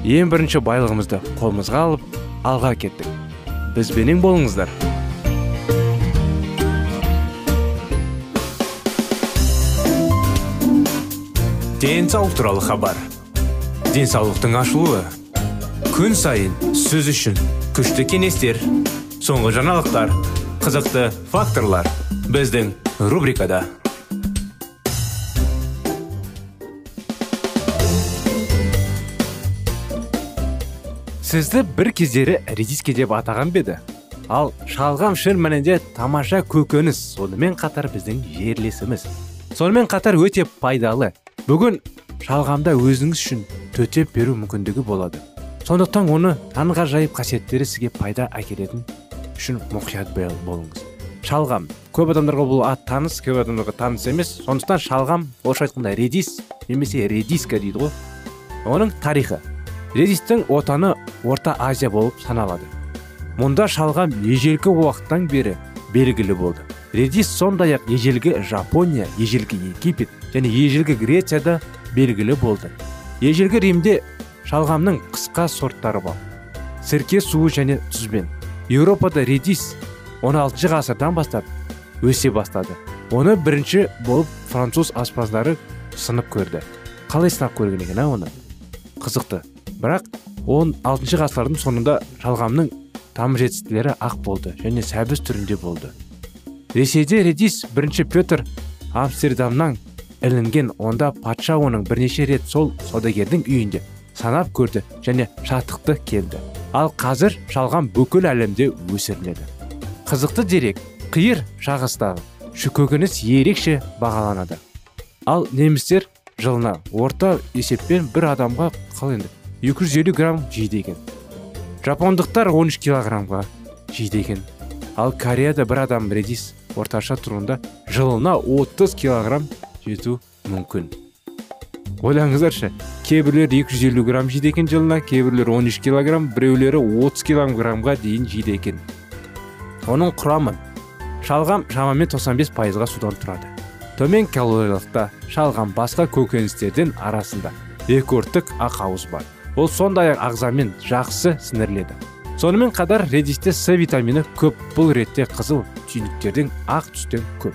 ең бірінші байлығымызды қолымызға алып алға кеттік. Бізбенен болыңыздар. Денсаулық туралы хабар. Денсаулықтың ашылуы. Күн сайын сөз үшін күшті кеңестер соңғы жаңалықтар қызықты факторлар біздің рубрикада. Сізді бір кездері редиска деп атаған беді ал шалғам шын мәнінде тамаша көкөніс сонымен қатар біздің жерлесіміз. Сонымен қатар өте пайдалы. Бүгін шалғамда өзіңіз үшін төтеп беру мүмкіндігі болады. Сондықтан оны таңғажайып қасиеттері сізге пайда әкелетін үшін мұқият болыңыз. Шалғам көп адамдарға бұл ат таныс көп адамдарға таныс емес. Сондықтан шалғам орысша айтқанда редис немесе редиска дейді ғой. Оның тарихы. Редистің отаны орта азия болып саналады. Мұнда шалғам ежелгі уақыттан бері белгілі болды. Редис сондай ақ ежелгі жапония ежелгі египет және ежелгі грецияда белгілі болды. Ежелгі римде шалғамның қысқа сорттары бар. Сірке суы және тұзбен. Еуропада редис 16 ғасырдан бастап өсе бастады. Оны бірінші болып француз аспаздары сынып көрді. Қалай сынап көрген екен оны? Қызықты. Бірақ 16 ғасырдың соңында шалғамның тамыр жетістіктері ақ болды және сәбіз түрінде болды. Ресейде редис бірінші петр амстердамнан ілінген онда патша оның бірнеше рет сол саудагердің үйінде санап көрді және шаттықты келді. Ал қазір шалғам бүкіл әлемде өсіріледі. Қызықты дерек қиыр шағыстағы көкөніс ерекше бағаланады. Ал немістер жылына орта есеппен бір адамға қалай 250 грамм жейді екен. Жапондықтар 13 килограммға жейді екен. Ал кореяда бір адам редис орташа тұрғында жылына 30 килограмм жету мүмкін. Ойлаңыздаршы кейбіреулер 250 грамм жейді екен жылына кейбіреулер 13 килограмм біреулері 30 килограммға дейін жейді екен. Оның құрамы шалғам шамамен 95 пайызға судан тұрады. Төмен калориялықта шалғам басқа көкөністердің арасында рекордтық ақауыз бар. Ол сондай ақ ағзамен жақсы сіңіріледі. Сонымен қатар редисте с витамині көп бұл ретте қызыл түйнектердің ақ түстен көп.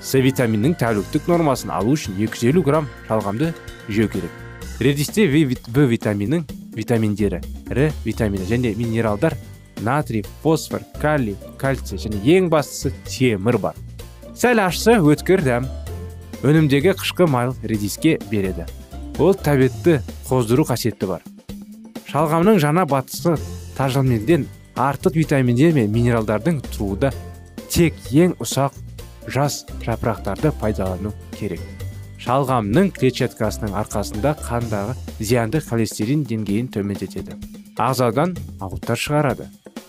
С витаминінің тәуліктік нормасын алу үшін 250 грамм шалғамды жеу керек. Редисте в витаминінің витаминдері р витамині және минералдар натрий фосфор калий кальций және ең бастысы темір бар. Сәл ашса өткір дәм. Өнімдегі қышқы майл редиске береді. Ол тәбетті қоздыру қасиеті бар. Шалғамның жаңа батысы тажылменден артық витаминдер мен минералдардың тұруында тек ең ұсақ жас жапырақтарды пайдалану керек. Шалғамның клетчаткасының арқасында қандағы зиянды холестерин деңгейін төмендетеді. Ағзадан ауыттар шығарады.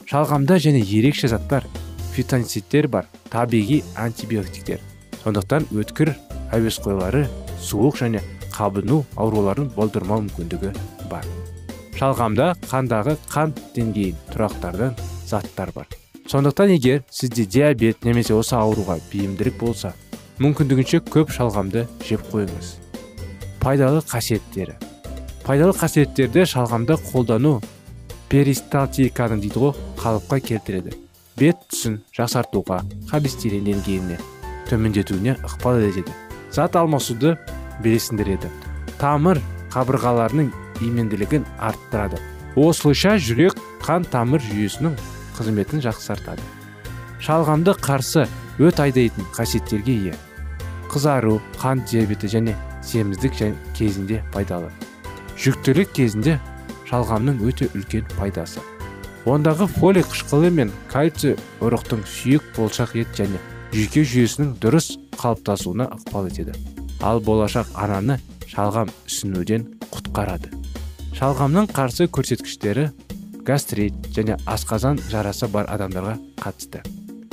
Шалғамда және ерекше заттар фитонцидтер бар табиғи антибиотиктер. Сондықтан өткір әуесқойлары суық және қабыну ауруларын болдырмау мүмкіндігі бар. Шалғамда қандағы қан деңгейін тұрақтардан заттар бар. Сондықтан егер сізде диабет немесе осы ауруға бейімділік болса мүмкіндігінше көп шалғамды жеп қойыңыз. Пайдалы қасиеттері. Пайдалы қасиеттерді шалғамда қолдану перисталтиканың дейді ғой қалыпқа келтіреді. Бет түсін жақсартуға холестерин деңгейіне төмендетуіне ықпал етеді. Зат алмасуды белсендіреді тамыр қабырғаларының именділігін арттырады. Осылайша жүрек қан тамыр жүйесінің қызметін жақсартады. Шалғамды қарсы өт айдайтын қасиеттерге ие. Қызару қант диабеті және семіздік кезінде пайдалы. Жүктілік кезінде шалғамның өте үлкен пайдасы. Ондағы фолий қышқылы мен кальций ұрықтың сүйек болшақ ет және жүйке жүйесінің дұрыс қалыптасуына ықпал етеді. Ал болашақ ананы шалғам ісінуден құтқарады. Шалғамның қарсы көрсеткіштері гастрит және асқазан жарасы бар адамдарға қатысты.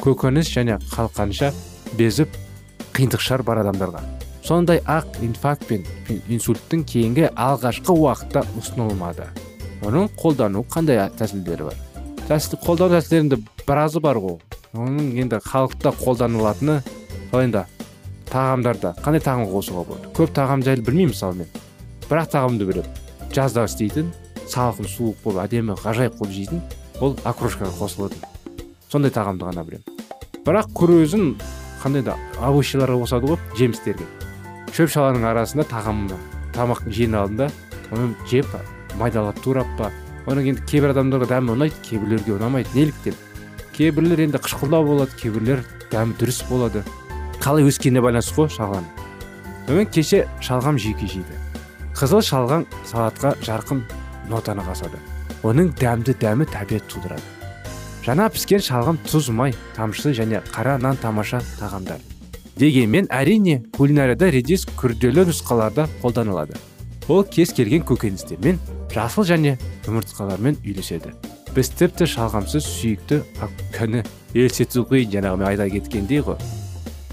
Көкөніс және қалқанша безіп қиындықшар бар адамдарға. Сондай ақ инфаркт пен инсульттің кейінгі алғашқы уақытта ұсынылмады. Оның қолдану қандай тәсілдері бар? Тәсіл қолдану тәсілдерінде біразы бар ғой. Оның енді халықта қолданылатыны енді тағамдарда қандай тағам қосуға болады? Көп тағам жайлы білмеймін мысалы мен. Бір ақ тағамды білемін жазда істейтін салқын суық болып әдемі ғажайып қылып жейтін ол окрошкаға қосылатын сондай тағамды ғана білемін. Бірақ күрөзін қандай да овощиларға қосады ғой жемістерге. Шөп шаланың арасында тағамда тамақ жеген алдында оны жеп майдалап турап па. Оның енді кейбір адамдарға дәмі ұнайды кейбіреулерге ұнамайды неліктен. Кейбіреулер енді қышқылдау болады кейбіреулер дәмі дұрыс болады. Қалай өскеніне байланысты ғой шалғам сонымен кеше шалғам жеке жейді. Қызыл шалғам салатқа жарқын нотаны қасады. Оның дәмді дәмі тәбет тудырады. Жаңа піскен шалғам тұз май тамшы және қара нан тамаша тағамдар. Дегенмен әрине кулинарияда редис күрделі нұсқаларда қолданылады. Ол кез келген көкөністермен жасыл және жұмыртқалармен үйлеседі. Біз тіпті шалғамсыз сүйікті күні қиын жаңағы айта кеткендей ғой.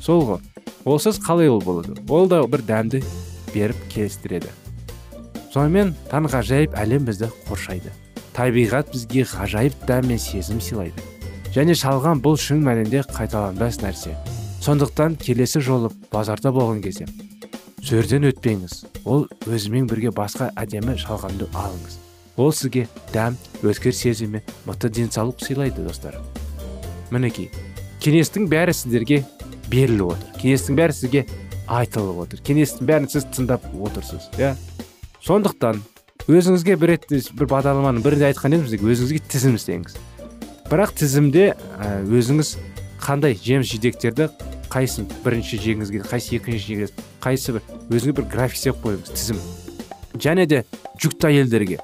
Сол ғой. Олсыз қалай ол болады? Ол да бір дәмді беріп келістіреді. Сонымен ғажайып әлем бізді қоршайды. Табиғат бізге ғажайып дәм мен сезім сыйлайды. Және шалған бұл шын мәнінде қайталанбас нәрсе. Сондықтан келесі жолы базарда болған кезде сөрден өтпеңіз. Ол өзімен бірге басқа әдемі шалғанды алыңыз. Ол сізге дәм өткір сезім мен мықты денсаулық сыйлайды достар. Мінекей кеңестің бәрі сіздерге беріліп отыр. Кеңестің бәрі сізге айтылып отыр. Кеңестің бәрін сіз тыңдап отырсыз иә? Сондықтан өзіңізге бір рет бір бағдарламаның бірінде айтқан едім өзіңізге тізім істеңіз. Бірақ тізімде өзіңіз қандай жеміс жидектерді қайсысын бірінші жегіңіз келеді қайсы екінші жегіңіз қайсы бір өзіңе бір график істеп қойыңыз тізім. Және де жүкті әйелдерге.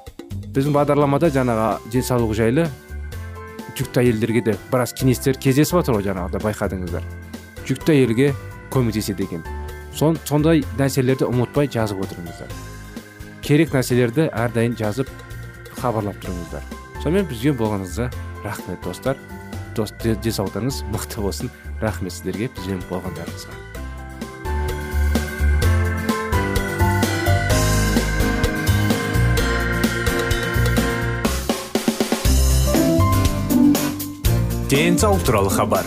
Біздің бағдарламада жаңағы денсаулық жайлы жүкті әйелдерге де біраз кеңестер кездесіп жатыр ғой жаңағыда байқадыңыздар. Жүкті әйелге көмектеседі екен. Сон, сондай нәрселерді ұмытпай жазып отырыңыздар. Керек нәрселерді әрдайым жазып хабарлап тұрыңыздар. Сонымен бізбен болғаныңызға рахмет достар. Дос, денсаулықтарыңыз мықты болсын. Рахмет сіздерге бізбен болғандарыңызға. Денсаулық туралы хабар.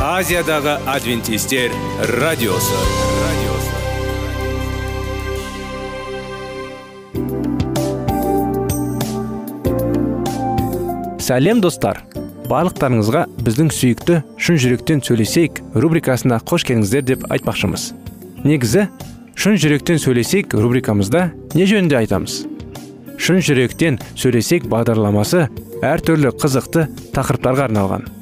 азиядағы адвентистер радиосы. Сәлем достар. Барлықтарыңызға біздің сүйікті шын жүректен сөйлесейік рубрикасына қош келдіңіздер деп айтпақшымыз. Негізі шын жүректен сөйлесейік рубрикамызда не жөнінде айтамыз? Шын жүректен сөйлесейік бағдарламасы әртүрлі қызықты тақырыптарға арналған.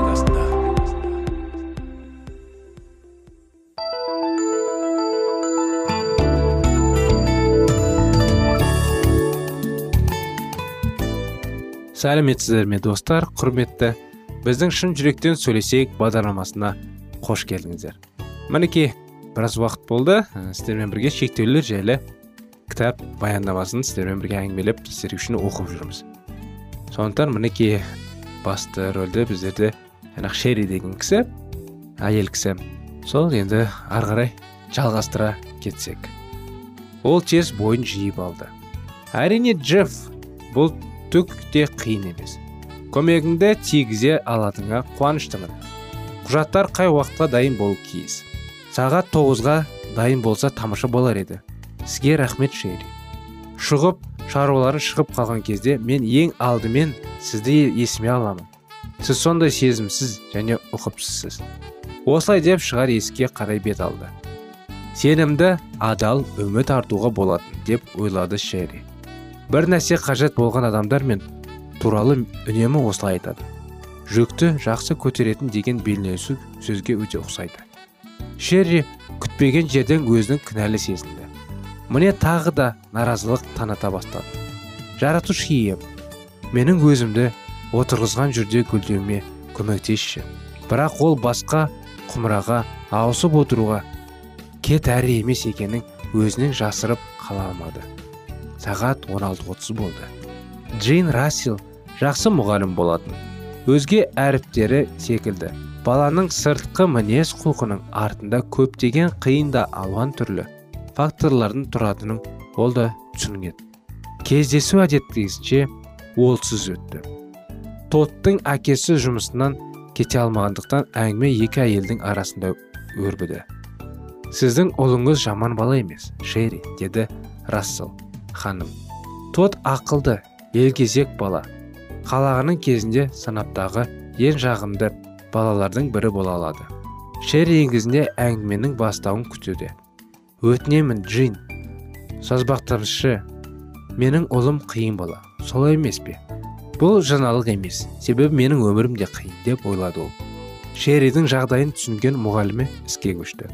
Сәлеметсіздер ме достар құрметті біздің шын жүректен сөйлесейік бағдарламасына қош келдіңіздер. Мінекей біраз уақыт болды сіздермен бірге шектеулер жайлы кітап баяндамасын сіздермен бірге әңгімелеп сіздер үшін оқып жүрміз. Сондықтан мінекей басты рөлді біздерде жаңағы шерри деген кісі әйел кісі сол енді ары қарай жалғастыра кетсек. Ол тез бойын жиып алды. Әрине джефф бұл түк те қиын емес. Көмегіңді тигізе алатыныңа қуаныштымын. Құжаттар қай уақытқа дайын болу тиіс сағат тоғызға дайын болса тамаша болар еді. Сізге рахмет шерри. Шығып шаруаларын шығып қалған кезде мен ең алдымен сізді есіме аламын. Сіз сондай сезімсіз және ұқыпсызсыз. Осылай деп шығар есікке қарай бет алды. Сенімді адал үміт артуға болатын деп ойлады шерри. Бір нәрсе қажет болған адамдар мен туралы үнемі осылай айтады. Жүкті жақсы көтеретін деген белгілесу сөзге өте ұқсайды. Шерри күтпеген жерден өзінің кінәлі сезінді. Міне тағы да наразылық таната бастады. Жаратушы ием менің өзімді отырғызған жерде гүлдеуіме көмектесші. Бірақ ол басқа құмыраға ауысып отыруға кет әрі емес екенін өзінен жасырып қала алмады. Сағат 16.30 болды. Джейн рассел жақсы мұғалім болатын. Өзге әріптері секілді. Баланың сыртқы мінез құлқының артында көптеген қиын да алуан түрлі факторлардың тұратынын ол да түсінген. Кездесу әдеттегісінше олсыз өтті. Тоттың әкесі жұмысынан кете алмағандықтан әңгіме екі әйелдің арасында өрбіді. Сіздің ұлыңыз жаман бала емес шерри деді рассел. Ханым. Тот ақылды елгезек бала. Қалағының кезінде санаптағы ең жағымды балалардың бірі бола алады. Шерри еңгізінде әңгіменің бастауын күтуде. Өтінемін джин. Созбақтамшы менің ұлым қиын бала. Солай емес пе? Бұл жаңалық емес. Себебі менің өмірім де қиын деп ойлады ол. Шерридің жағдайын түсінген мұғалімі іске көшті.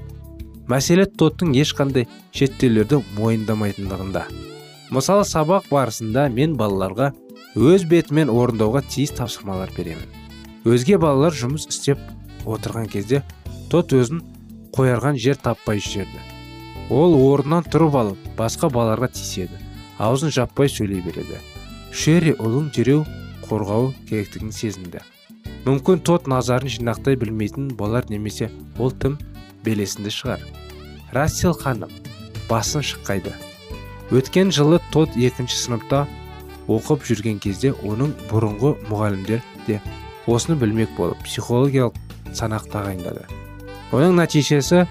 Мәселе тоттың ешқандай шеттеулерді мойындамайтындығында. Мысалы сабақ барысында мен балаларға өз бетімен орындауға тиіс тапсырмалар беремін. Өзге балалар жұмыс істеп отырған кезде тот өзін қоярған жер таппай жүрді ол орнынан тұрып алып басқа балаларға тиіседі аузын жаппай сөйлей береді. Шерри ұлын дереу қорғау керектігін сезінді. Мүмкін тот назарын жинақтай білмейтін болар немесе ол тым белесінде шығар. Рассел ханым басын шыққайды өткен жылы тот екінші сыныпта оқып жүрген кезде оның бұрынғы мұғалімдер де осыны білмек болып психологиялық санақ тағайындады. Оның нәтижесі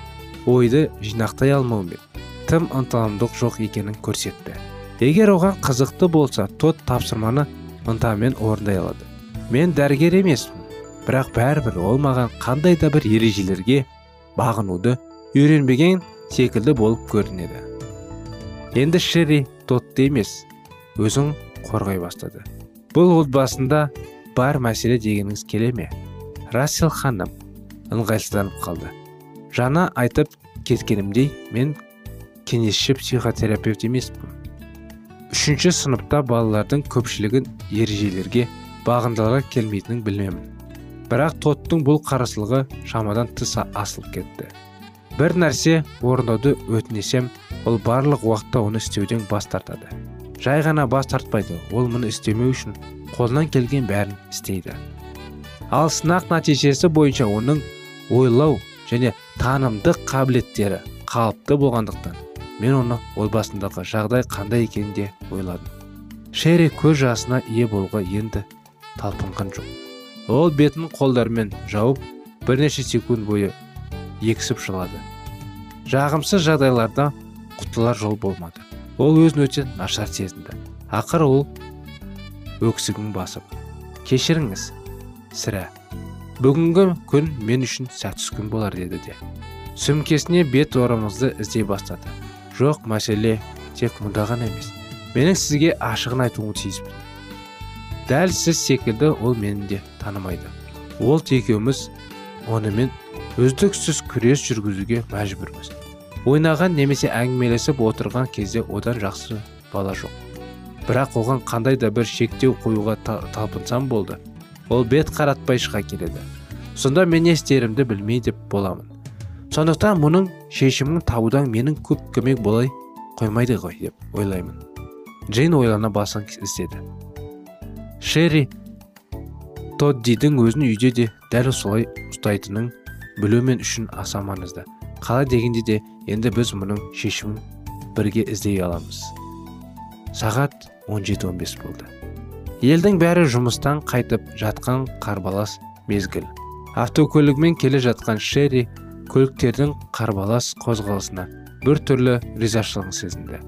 ойды жинақтай алмаумен тым ынталымдық жоқ екенін көрсетті. Егер оған қызықты болса тот тапсырманы ынтамен орындай алады. Мен дәрігер емеспін бірақ бәрібір ол маған қандай да бір ережелерге бағынуды үйренбеген секілді болып көрінеді енді шерри тотты емес өзін қорғай бастады. Бұл отбасында бар мәселе дегеніңіз келе ме? Рассел ханым ыңғайсызданып қалды. Жаңа айтып кеткенімдей мен кеңесші психотерапевт емеспін. Үшінші сыныпта балалардың көпшілігін ережелерге бағындыға келмейтінін білмемін бірақ тоттың бұл қарсылығы шамадан тыс асылып кетті. Бір нәрсе орындауды өтінесем ол барлық уақытта оны істеуден бас тартады. Жай ғана бас тартпайды ол мұны істемеу үшін қолынан келген бәрін істейді. Ал сынақ нәтижесі бойынша оның ойлау және танымдық қабілеттері қалыпты болғандықтан мен оны отбасындағы жағдай қандай екенін де ойладым. Шерри көз жасына ие болуға енді талпынған жоқ. Ол бетін қолдарымен жауып бірнеше секунд бойы ексіп жылады. Жағымсыз жағдайларда құтылар жол болмады. Ол өзін өте нашар сезінді. Ақыры ол өксігін басып кешіріңіз сірә бүгінгі күн мен үшін сәтсіз күн болар деді де. Сөмкесіне бет орамызды іздей бастады. Жоқ мәселе тек мұнда ғана емес. Менің сізге ашығын айтуым тиіспін дәл сіз секілді ол мені де танымайды. Ол екеуміз онымен үздіксіз күрес жүргізуге мәжбүрміз. Ойнаған немесе әңгімелесіп отырған кезде одан жақсы бала жоқ. Бірақ оған қандай да бір шектеу қоюға талпынсам болды. Ол бет қаратпай шыға келеді. Сонда мен не істерімді білмей деп боламын. Сондықтан мұның шешімін табудан менің көп көмек болай қоймайды ғой деп ойлаймын. Джейн ойлана басын істеді. Шерри тоддидің өзін үйде де дәл солай ұстайтынын білу мен үшін аса маңызды қалай дегенде де енді біз мұның шешімін бірге іздей аламыз. Сағат 17.15 болды. Елдің бәрі жұмыстан қайтып жатқан қарбалас мезгіл. Автокөлігімен келе жатқан шерри көліктердің қарбалас қозғалысына бір түрлі ризашылығын сезінді.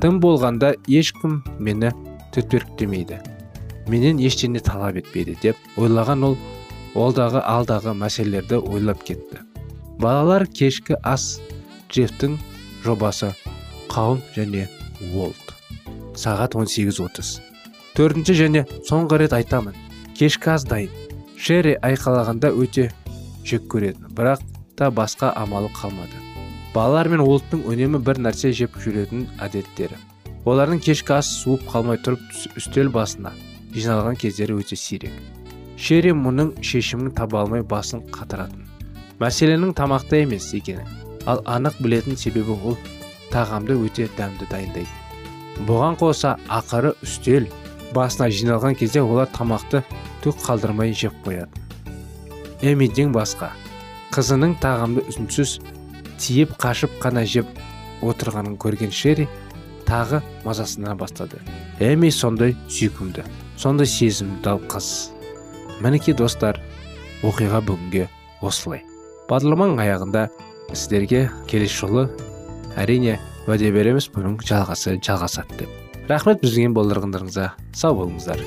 Тым болғанда ешкім мені түртпектемейді менен ештеңе талап етпейді деп ойлаған ол олдағы алдағы мәселелерді ойлап кетті. Балалар кешкі ас джефтің жобасы қауым және уолт. Сағат 18.30 төртінші және соңғы рет айтамын кешкі ас дайын. Шерри айқалағанда өте жек көретін бірақ та басқа амалы қалмады. Балалар мен уолттың үнемі бір нәрсе жеп жүретін әдеттері. Олардың кешкі ас суып қалмай тұрып үстел басына жиналған кездері өте сирек. Шерри мұның шешімін таба алмай басын қатыратын. Мәселенің тамақта емес екені ал анық білетін себебі ол тағамды өте дәмді дайындайды. Бұған қоса ақыры үстел басына жиналған кезде олар тамақты түк қалдырмай жеп қоятын эмиден басқа қызының тағамды үнсіз тиіп қашып қана жеп отырғанын көрген шерри тағы мазасына бастады. Эми сондай сүйкімді сондай сезімді қыз. Мінекей достар оқиға бүгінге осылай. Бағдарламаның аяғында сіздерге келесі жолы әрине уәде береміз бұның жалғасы жалғасады деп. Рахмет бізбен болдырғандарыңызға сау болыңыздар.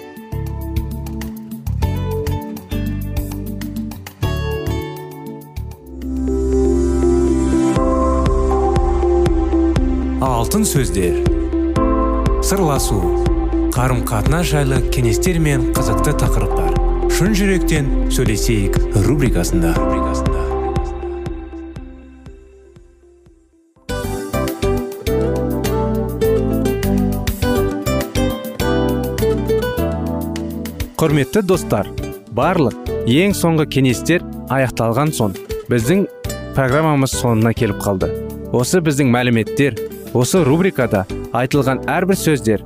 Алтын сөздер. Сырласу. Қарым қатынас жайлы кеңестер мен қызықты тақырыптар. Шын жүректен сөйлесейік рубрикасында. Құрметті достар барлық ең соңғы кеңестер аяқталған соң біздің программамыз соңына келіп қалды. Осы біздің мәліметтер осы рубрикада айтылған әрбір сөздер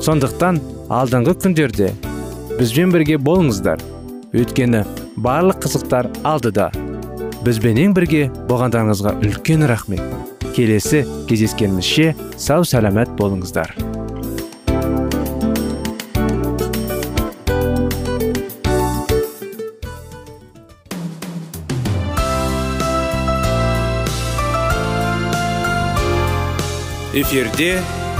Сондықтан алдыңғы күндерде бізбен бірге болыңыздар. Өйткені барлық қызықтар алдыда. Бізбенен бірге болғандарыңызға үлкен рахмет. Келесі кездескенімізше сау сәлемет болыңыздар. Эфирде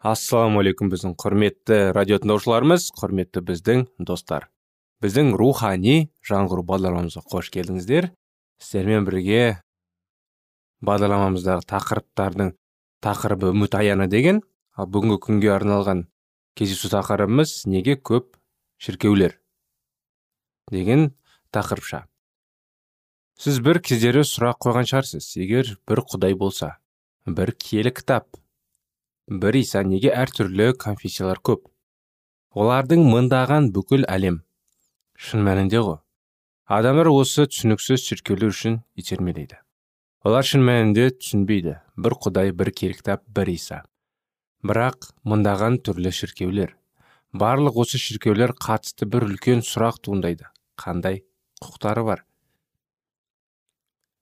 Ассалаумағалейкум біздің құрметті радио тыңдаушыларымыз құрметті біздің достар. Біздің рухани жаңғыру бағдарламамызға қош келдіңіздер. Сіздермен бірге бағдарламамыздағы тақырыптардың тақырыбы үміт аяны деген ал бүгінгі күнге арналған кездесу тақырыбымыз неге көп шіркеулер деген тақырыпша. Сіз бір кездері сұрақ қойған шығарсыз егер бір құдай болса бір киелі кітап бір иса неге әртүрлі конфессиялар көп. Олардың мыңдаған бүкіл әлем. Шын мәнінде ғой. Адамдар осы түсініксіз шіркеулер үшін итермелейді. Олар шын мәнінде түсінбейді. Бір құдай бір киелі кітап бір иса. Бірақ мыңдаған түрлі шіркеулер. Барлық осы шіркеулер қатысты бір үлкен сұрақ туындайды. Қандай құқықтары бар?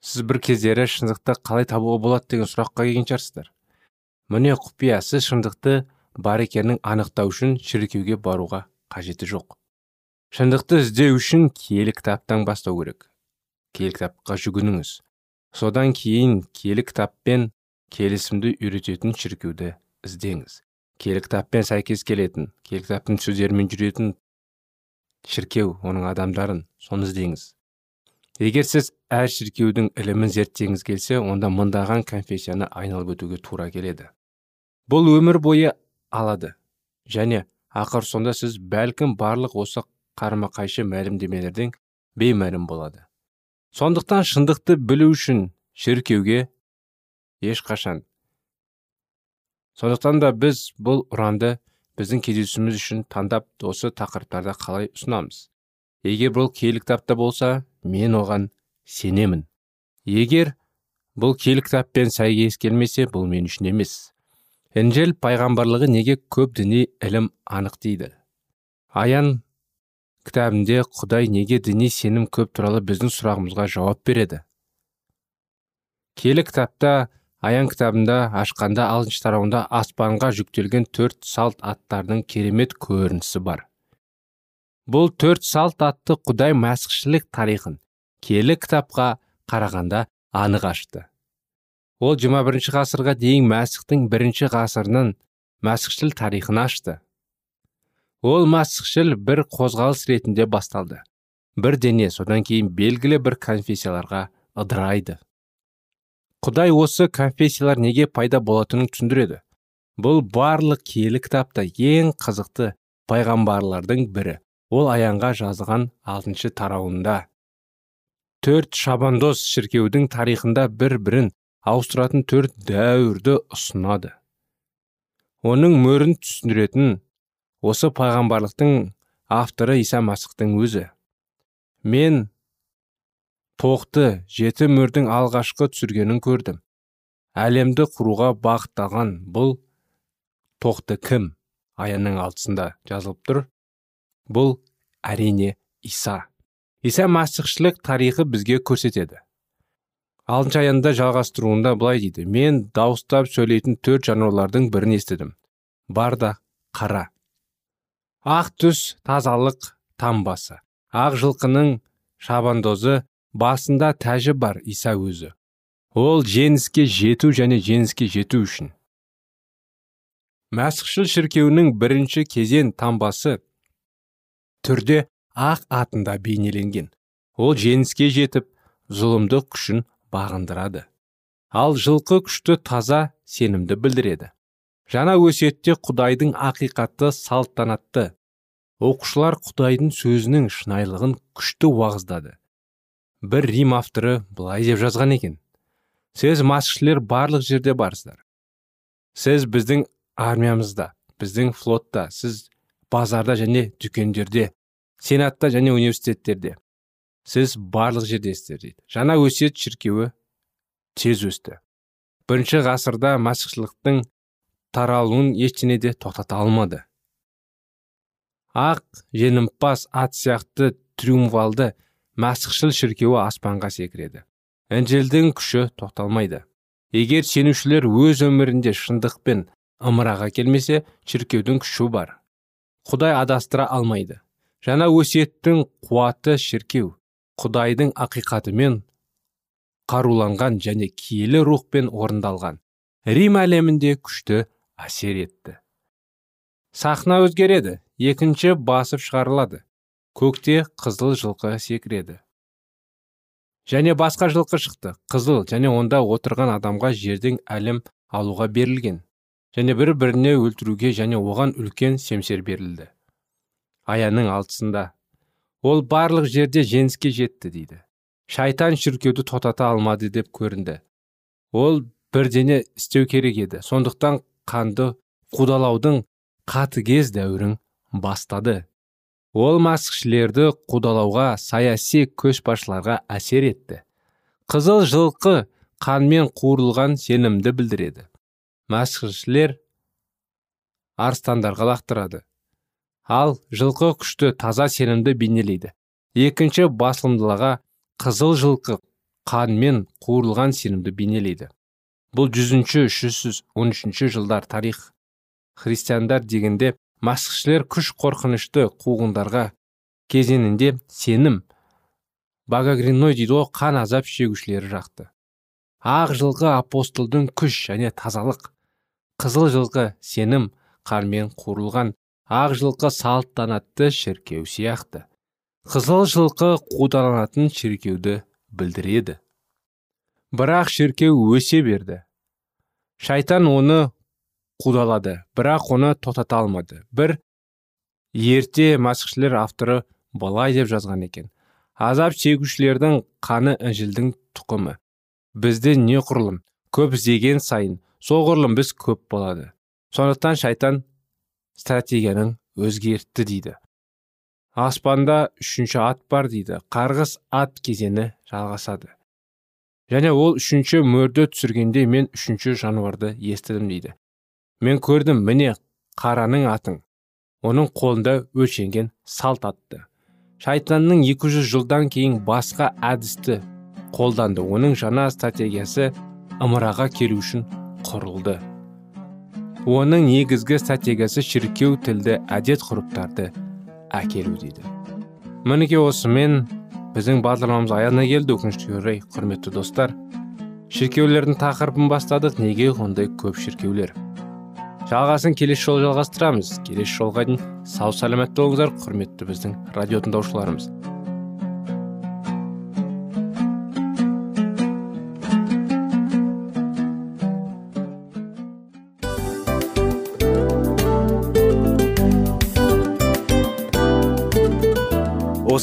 Сіз бір кездері шындықты қалай табуға болады деген сұраққа келген шығарсыздар. Міне құпиясы шындықты бар екенін анықтау үшін шіркеуге баруға қажеті жоқ. Шындықты іздеу үшін киелі кітаптан бастау керек. Киелі кітапқа жүгініңіз. Содан кейін киелі кітаппен келісімді үйрететін шіркеуді іздеңіз. Киелі кітаппен сәйкес келетін киелі кітаптың сөздерімен жүретін шіркеу оның адамдарын соны іздеңіз. Егер сіз әр шіркеудің ілімін зерттегіңіз келсе онда мыңдаған конфессияны айналып өтуге тура келеді. Бұл өмір бойы алады. Және ақыр сонда сіз бәлкім барлық осы қарама қайшы мәлімдемелерден беймәлім болады. Сондықтан шындықты білу үшін шіркеуге ешқашан. Сондықтан да біз бұл ұранды біздің кездесуіміз үшін таңдап осы тақырыптарда қалай ұсынамыз? Егер бұл киелі кітапта болса мен оған сенемін. Егер бұл киелі кітаппен сәйкес келмесе бұл мен үшін емес. Інжіл пайғамбарлығы неге көп діни ілім анық дейді? Аян кітабінде құдай неге діни сенім көп туралы біздің сұрағымызға жауап береді? Келі кітапта аян кітабында ашқанда алтыншы тарауында аспанға жүктелген төрт салт аттардың керемет көрінісі бар. Бұл төрт салт атты құдай мәсіхшілік тарихын келі кітапқа қарағанда анық ашты. Ол 21 ғасырға дейін мәсіхтің бірінші ғасырының мәсіхшіл тарихын ашты. Ол мәсіхшіл бір қозғалыс ретінде басталды. Бір дене содан кейін белгілі бір конфессияларға ыдырайды. Құдай осы конфессиялар неге пайда болатынын түсіндіреді. Бұл барлық киелі кітапта ең қызықты пайғамбарлардың бірі. Ол аянға жазған алтыншы тарауында. Төрт шабандоз шіркеудің тарихында бір бірін ауыстыратын төрт дәуірді ұсынады. Оның мөрін түсіндіретін осы пайғамбарлықтың авторы иса масықтың өзі. Мен тоқты жеті мөрдің алғашқы түсіргенін көрдім. Әлемді құруға бағытталған бұл тоқты кім? аянның алтысында жазылып тұр. Бұл әрине иса. Иса масықшылық тарихы бізге көрсетеді. Алтыншы аянда жалғастыруында былай дейді. Мен дауыстап сөйлейтін төрт жануарлардың бірін естідім. Бар да қара. Ақ түс тазалық тамбасы ақ жылқының шабандозы басында тәжі бар иса өзі. Ол жеңіске жету және жеңіске жету үшін мәсіхшіл шіркеуінің бірінші кезен тамбасы түрде ақ атында бейнеленген. Ол жеңіске жетіп зұлымдық күшін бағындырады ал жылқы күшті таза сенімді білдіреді. Жаңа өсиетте құдайдың ақиқатты салтанатты оқушылар құдайдың сөзінің шынайылығын күшті уағыздады. Бір рим авторы былай деп жазған екен. Сіз масшілер барлық жерде барсыздар. Сіз біздің армиямызда біздің флотта сіз базарда және дүкендерде сенатта және университеттерде сіз барлық жердесіздер дейді. Жаңа өсиет шіркеуі тез өсті. Бірінші ғасырда масқышылықтың таралуын ештеңе де тоқтата алмады. Ақ жеңімпаз ат сияқты триумфалды мәсіхшіл шіркеуі аспанға секіреді. Інжілдің күші тоқталмайды егер сенушілер өз өмірінде шындықпен ымыраға келмесе шіркеудің күші бар. Құдай адастыра алмайды. Жаңа өсиеттің қуаты шіркеу. Құдайдың ақиқатымен қаруланған және киелі рухпен орындалған рим әлемінде күшті әсер етті. Сахна өзгереді екінші басып шығарылады көкте қызыл жылқы секіреді. Және басқа жылқы шықты қызыл және онда отырған адамға жердің әлем алуға берілген және бір біріне өлтіруге және оған үлкен семсер берілді. Аяның алтысында ол барлық жерде жеңіске жетті дейді. Шайтан шіркеуді тоқтата алмады деп көрінді. Ол бірдене істеу керек еді. Сондықтан қанды қудалаудың қатыгез дәуірін бастады. Ол масқішілерді қудалауға саяси көшбасшыларға әсер етті. Қызыл жылқы қанмен қуырылған сенімді білдіреді. Масқішілер арыстандарға лақтырады. Ал жылқы күшті таза сенімді бейнелейді. Екінші басылымдылаға қызыл жылқы қанмен қуырылған сенімді бейнелейді. Бұл жүзінші үш он үшінші жылдар тарих. Христиандар дегенде масқішілер күш қорқынышты қуғындарға кезеңінде сенім. Багагриной дейді ғой қан азап шегушілері жақты. Ақ жылқы апостолдың күш және тазалық. Қызыл жылқы сенім қармен қуырылған ақ жылқы салтанатты шіркеу сияқты. Қызыл жылқы қудаланатын шіркеуді білдіреді. Бірақ шіркеу өсе берді. Шайтан оны қудалады бірақ оны тоқтата алмады. Бір ерте масқішілер авторы былай деп жазған екен. Азап шегушілердің қаны інжілдің тұқымы. Бізде не құрылым көп іздеген сайын соғұрлым біз көп болады. Сондықтан шайтан стратегияның өзгертті дейді. Аспанда үшінші ат бар дейді. Қарғыс ат кезені жалғасады. Және ол үшінші мөрді түсіргенде мен үшінші жануарды естідім дейді. Мен көрдім міне қараның атын. Оның қолында өлшенген салт атты. Шайтанның 200 жылдан кейін басқа әдісті қолданды. Оның жаңа стратегиясы ымыраға келу үшін құрылды. Оның негізгі стратегиясы шіркеу тілді әдет ғұрыптарды әкелу дейді. Мінекей осымен біздің бағдарламамыз аяғына келді өкінішке орай құрметті достар. Шіркеулердің тақырыбын бастадық неге ондай көп шіркеулер? Жалғасын келесі жолы жалғастырамыз. Келесі жолға дейін сау саламатта болыңыздар құрметті біздің радио тыңдаушыларымыз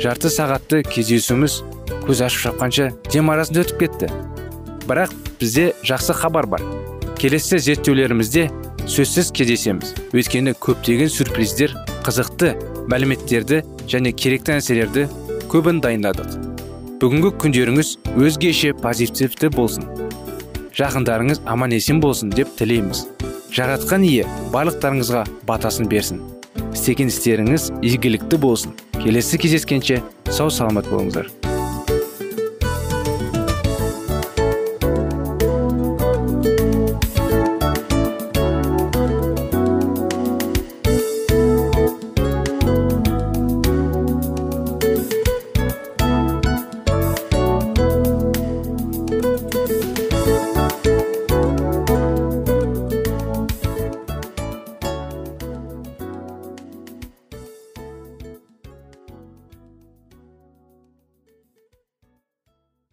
Жарты сағатты кездесуіміз көз ашып шапқанша дем арасында өтіп кетті. Бірақ бізде жақсы хабар бар. Келесі зерттеулерімізде сөзсіз кездесеміз. Өйткені көптеген сюрприздер қызықты мәліметтерді және керекті нәрселерді көбін дайындадық. Бүгінгі күндеріңіз өзгеше позитивті болсын. Жақындарыңыз аман есен болсын деп тілейміз. Жаратқан ие барлықтарыңызға батасын берсін. Істеген істеріңіз игілікті болсын. Келесі кездескенше сау саламат болыңыздар.